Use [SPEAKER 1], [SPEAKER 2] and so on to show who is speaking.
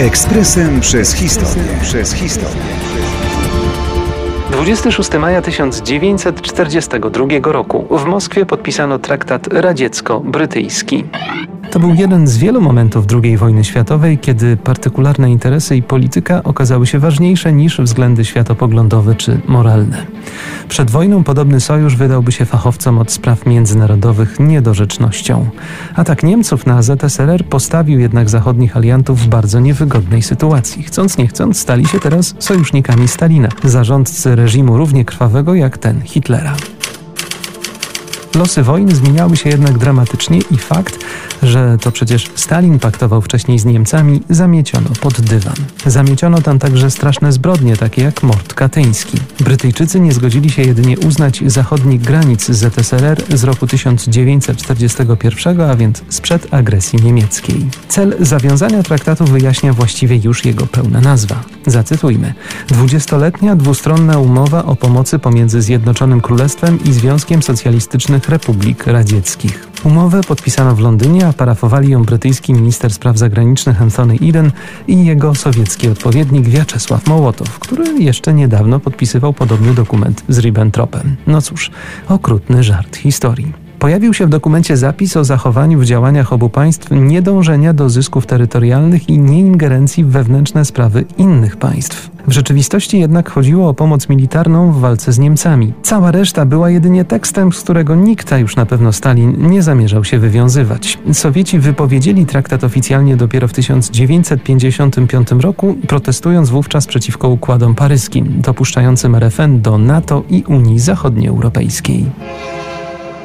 [SPEAKER 1] Ekspresem przez historię. Przez historię.
[SPEAKER 2] 26 maja 1942 roku w Moskwie podpisano traktat radziecko-brytyjski. To był jeden z wielu momentów II wojny światowej, kiedy partykularne interesy i polityka okazały się ważniejsze niż względy światopoglądowe czy moralne. Przed wojną podobny sojusz wydałby się fachowcom od spraw międzynarodowych niedorzecznością. Atak Niemców na ZSRR postawił jednak zachodnich aliantów w bardzo niewygodnej sytuacji. Chcąc nie chcąc stali się teraz sojusznikami Stalina, zarządcy reżimu równie krwawego jak ten Hitlera. Losy wojny zmieniały się jednak dramatycznie i fakt, że to przecież Stalin paktował wcześniej z Niemcami, zamieciono pod dywan. Zamieciono tam także straszne zbrodnie, takie jak mord katyński. Brytyjczycy nie zgodzili się jedynie uznać zachodnich granic ZSRR z roku 1941, a więc sprzed agresji niemieckiej. Cel zawiązania traktatu wyjaśnia właściwie już jego pełna nazwa. Zacytujmy. Dwudziestoletnia dwustronna umowa o pomocy pomiędzy Zjednoczonym Królestwem i Związkiem Republik Radzieckich. Umowę podpisano w Londynie, a parafowali ją brytyjski minister spraw zagranicznych Anthony Eden i jego sowiecki odpowiednik Wiaczesław Mołotow, który jeszcze niedawno podpisywał podobny dokument z Ribbentropem. No cóż, okrutny żart historii. Pojawił się w dokumencie zapis o zachowaniu w działaniach obu państw niedążenia do zysków terytorialnych i nieingerencji w wewnętrzne sprawy innych państw. W rzeczywistości jednak chodziło o pomoc militarną w walce z Niemcami. Cała reszta była jedynie tekstem, z którego nikt, a już na pewno Stalin, nie zamierzał się wywiązywać. Sowieci wypowiedzieli traktat oficjalnie dopiero w 1955 roku, protestując wówczas przeciwko układom paryskim, dopuszczającym RFN do NATO i Unii Zachodnioeuropejskiej.